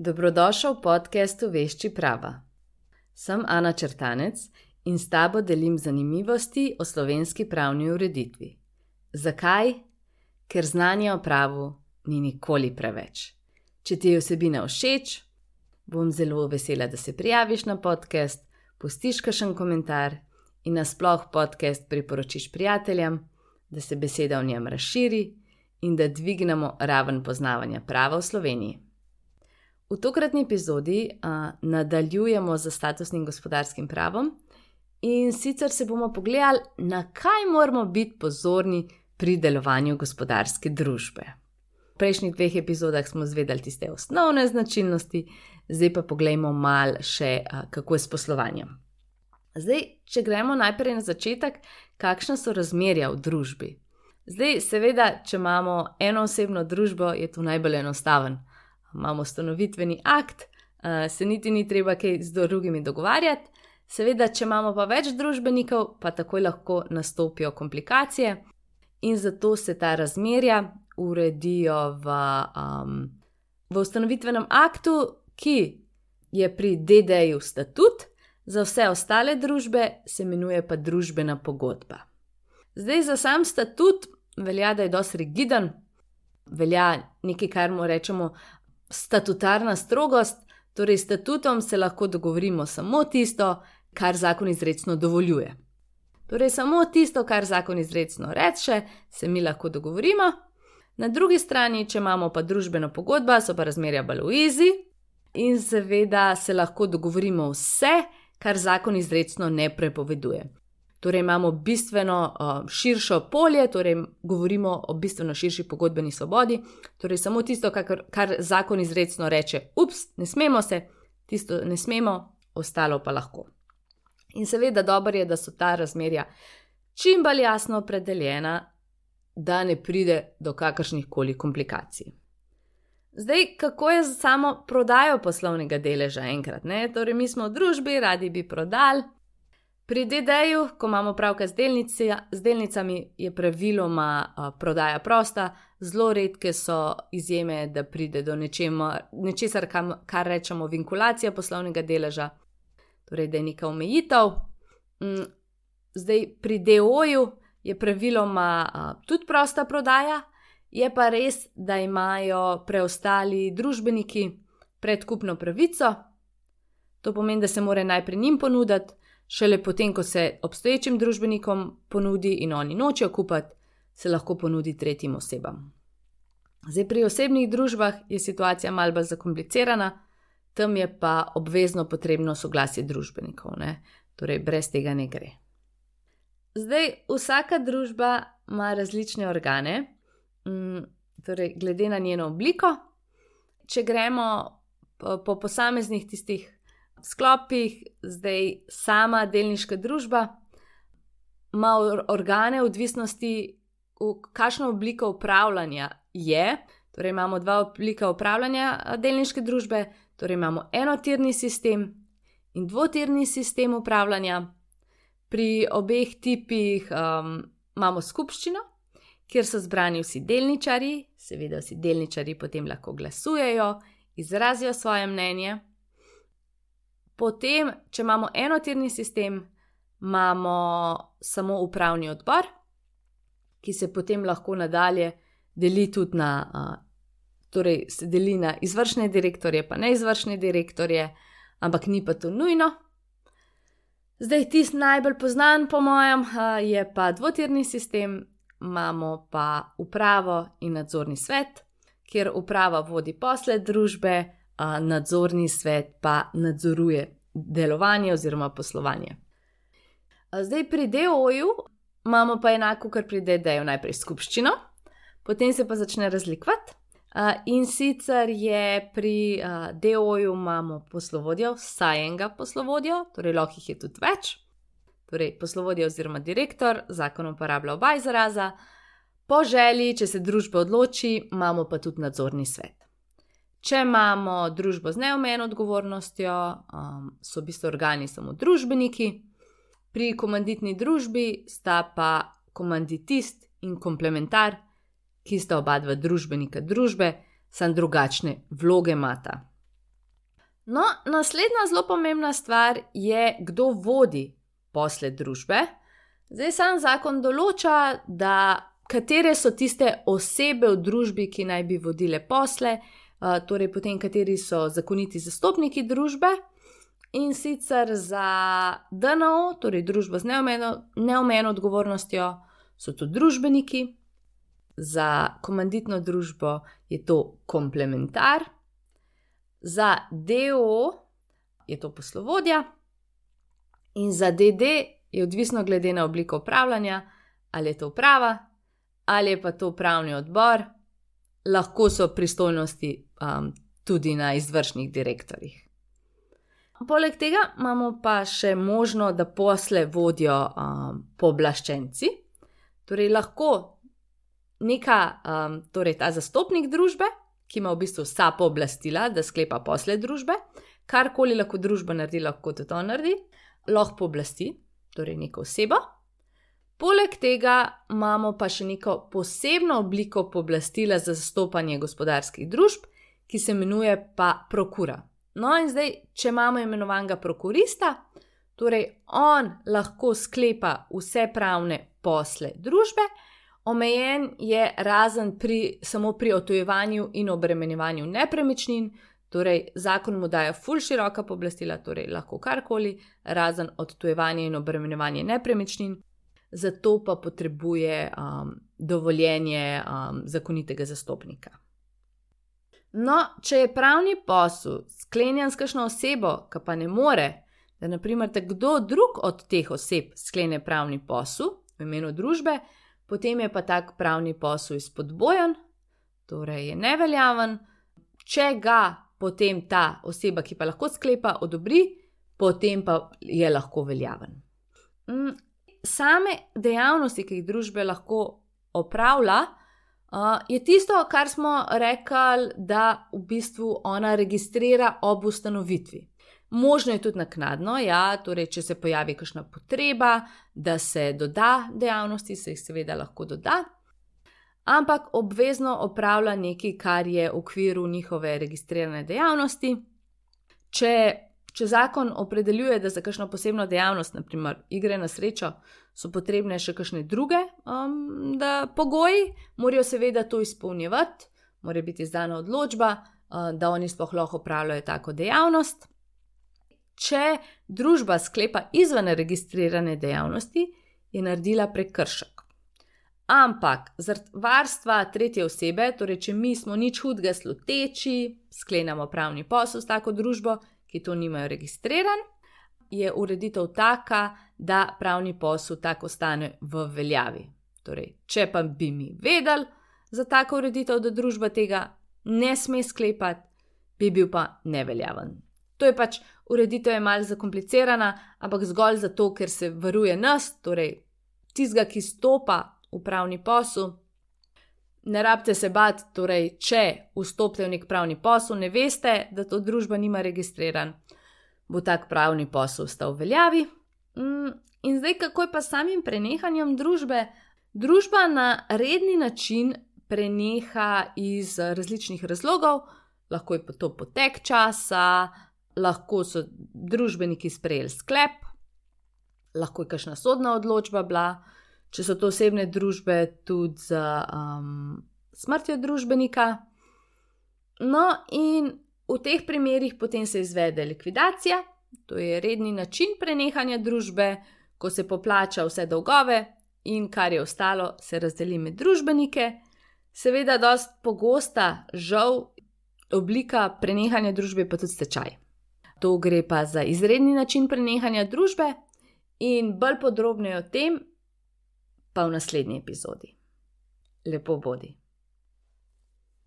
Dobrodošel v podkastu Vešči prava. Sem Ana Črtanec in s tabo delim zanimivosti o slovenski pravni ureditvi. Zakaj? Ker znanje o pravu ni nikoli preveč. Če ti je vsebina všeč, bom zelo vesela, da se prijaviš na podcast, pustiš kakšen komentar in nasploh podcast priporočiš prijateljem, da se beseda o njem razširi in da dvignemo raven poznavanja prava v Sloveniji. V tokratni epizodi uh, nadaljujemo z statusnim gospodarskim pravom in sicer se bomo pogledali, na kaj moramo biti pozorni pri delovanju gospodarske družbe. V prejšnjih dveh epizodah smo zvedali tiste osnovne značilnosti, zdaj pa pogledajmo malo še, uh, kako je s poslovanjem. Zdaj, če gremo najprej na začetek, kakšna so razmerja v družbi. Zdaj, seveda, če imamo eno osebno družbo, je to najbolj enostaven. Imamo ustanovitveni akt, eh, se niti ni treba kaj z drugimi dogovarjati. Seveda, če imamo pa več družbenikov, pa takoj lahko nastopijo komplikacije in zato se ta razmerja uredijo v, um, v ustanovitvenem aktu, ki je pri DD-ju statut, za vse ostale družbe se imenuje pa družbena pogodba. Zdaj, za sam statut velja, da je dosti rigiden, velja nekaj, kar mu rečemo statutarna strogost, torej statutom se lahko dogovorimo samo tisto, kar zakon izredno dovoljuje. Torej, samo tisto, kar zakon izredno reče, se mi lahko dogovorimo. Na drugi strani, če imamo pa družbeno pogodbo, so pa razmerja baluizi in seveda se lahko dogovorimo vse, kar zakon izredno ne prepoveduje. Torej imamo bistveno uh, širšo polje, torej govorimo o bistveno širši pogodbeni svobodi, torej samo tisto, kar, kar zakon izredno reče, ups, ne smemo se, tisto ne smemo, ostalo pa lahko. In seveda dobro je, da so ta razmerja čim bolj jasno opredeljena, da ne pride do kakršnih koli komplikacij. Zdaj, kako je z samo prodajo poslovnega deleža enkrat? Ne? Torej, mi smo v družbi, radi bi prodali, Pri DD-ju, ko imamo pravka z, delnici, z delnicami, je praviloma uh, prodaja prosta, zelo redke so izjeme, da pride do nečema, nečesar, kam, kar rečemo vinkulacija poslovnega deleža, torej da je neka omejitev. Mm, zdaj pri DO-ju je praviloma uh, tudi prosta prodaja, je pa res, da imajo preostali družbeniki predkupno pravico. To pomeni, da se mora najprej njim ponuditi šele potem, ko se obstoječim družbenikom ponudi in oni nočejo kupiti, se lahko ponudi tretjim osebam. Zdaj, pri osebnih družbah je situacija malce zakomplicirana, tam je pa obvezno potrebno soglasje družbenikov, ne? torej brez tega ne gre. Zdaj, vsaka družba ima različne organe, mm, torej glede na njeno obliko. Če gremo po, po posameznih tistih sklopih, zdaj sama delniška družba ima organe, odvisnosti, v kakšno obliko upravljanja je. Torej, imamo dva oblika upravljanja delniške družbe, torej imamo enotirni sistem in dvotirni sistem upravljanja. Pri obeh tipih um, imamo skupščino, kjer so zbrani vsi delničari, seveda vsi delničari potem lahko glasujejo, izrazijo svoje mnenje. Potem, če imamo enotirni sistem, imamo samo upravni odbor, ki se potem lahko nadalje deli tudi na, torej se deli na izvršne direktorje, pa neizvršne direktorje, ampak ni pa to nujno. Zdaj, tisti najbolj znan, po mojem, je pa dvotirni sistem, imamo pa upravo in nadzorni svet, kjer uprava vodi posle družbe nadzorni svet pa nadzoruje delovanje oziroma poslovanje. Zdaj pri DOJ-u imamo pa enako, kar pri DD-ju, najprej skupščino, potem se pa začne razlikovati. In sicer je pri DOJ-u imamo poslovodjo, vsaj enega poslovodjo, torej lahko jih je tudi več. Torej, poslovodje oziroma direktor, zakon uporablja oba izraza. Po želji, če se družba odloči, imamo pa tudi nadzorni svet. Če imamo družbo z neomejeno odgovornostjo, um, so v bistvu organi samo družbeniki, pri komanditni družbi sta pa komanditist in komplementar, ki sta oba dva družbenika družbe, samo drugačne vloge imata. No, naslednja zelo pomembna stvar je, kdo vodi posle družbe. Zdaj sam zakon določa, da katere so tiste osebe v družbi, ki naj bi vodile posle, torej potem kateri so zakoniti zastopniki družbe. In sicer za DNO, torej družbo z neomejeno odgovornostjo, so to družbeniki, za komanditno družbo je to komplementar, za DO je to poslovodja, in za DD je odvisno glede na obliko upravljanja, ali je to uprava ali je pa to upravni odbor, lahko so pristojnosti um, tudi na izvršnih direktorjih. Poleg tega imamo pa še možno, da posle vodijo um, pooblaščenci, torej lahko neka, um, torej ta zastopnik družbe, ki ima v bistvu vsa pooblastila, da sklepa posle družbe, karkoli lahko družba naredi, lahko tudi to naredi, lahko pooblasti, torej neko osebo. Poleg tega imamo pa še neko posebno obliko pooblastila za zastopanje gospodarskih družb, ki se imenuje pa prokura. No, in zdaj, če imamo imenovanega prokurista, torej on lahko sklepa vse pravne posle družbe, omejen je razen pri, samo pri otojevanju in obremenjevanju nepremičnin, torej zakon mu daje ful široka pooblastila, torej lahko karkoli, razen odtujevanja in obremenjevanja nepremičnin zato pa potrebuje um, dovoljenje um, zakonitega zastopnika. No, če je pravni posel sklenjen s kakšno osebo, ki pa ne more, da naprimer kdo drug od teh oseb sklene pravni posel v imenu družbe, potem je pa tak pravni posel izpodbojen, torej je neveljaven, če ga potem ta oseba, ki pa lahko sklepa, odobri, potem pa je lahko veljaven. Same dejavnosti, ki jih družbe lahko opravlja, uh, je tisto, kar smo rekli, da v bistvu ona registrira ob ustanovitvi. Možno je tudi naknadno, ja, torej, če se pojavi kakšna potreba, da se doda dejavnosti, se jih seveda lahko doda, ampak obvezno opravlja nekaj, kar je v okviru njihove registrirane dejavnosti. Če Če zakon opredeljuje, da za kakšno posebno dejavnost, naprimer igre na srečo, so potrebne še kakšne druge um, pogoji, morajo seveda to izpolnjevati, mora biti izdana odločba, uh, da oni sploh lahko opravljajo tako dejavnost. Če družba sklepa izven registrirane dejavnosti, je naredila prekršek. Ampak zaradi varstva tretje osebe, torej če mi smo nič hudega sluteči, sklenemo pravni posel s tako družbo, ki to nimajo registriran, je ureditev taka, da pravni posel tako ostane v veljavi. Torej, če pa bi mi vedeli za tako ureditev, da družba tega ne sme sklepati, bi bil pa neveljaven. To je pač ureditev, je malce zakomplicirana, ampak zgolj zato, ker se varuje nas, torej tistega, ki stopa v pravni posel. Ne rabite se bati, torej, če vstopite v nek pravni posel, ne veste, da to družba nima registriran, bo tak pravni posel ostal v veljavi. Mm, in zdaj, kako je pa samim prenehanjem družbe? Družba na redni način preneha iz različnih razlogov, lahko je to potek časa, lahko so družbeniki sprejeli sklep, lahko je kakšna sodna odločba bila če so to osebne družbe, tudi z um, smrtjo družbenika. No, in v teh primerih potem se izvede likvidacija, to je redni način prenehanja družbe, ko se poplača vse dolgove in kar je ostalo, se razdeli med družbenike. Seveda, dost pogosta, žal, oblika prenehanja družbe pa tudi stečaj. To gre pa za izredni način prenehanja družbe, in bolj podrobneje o tem pa v naslednji epizodi. Lepo bodi.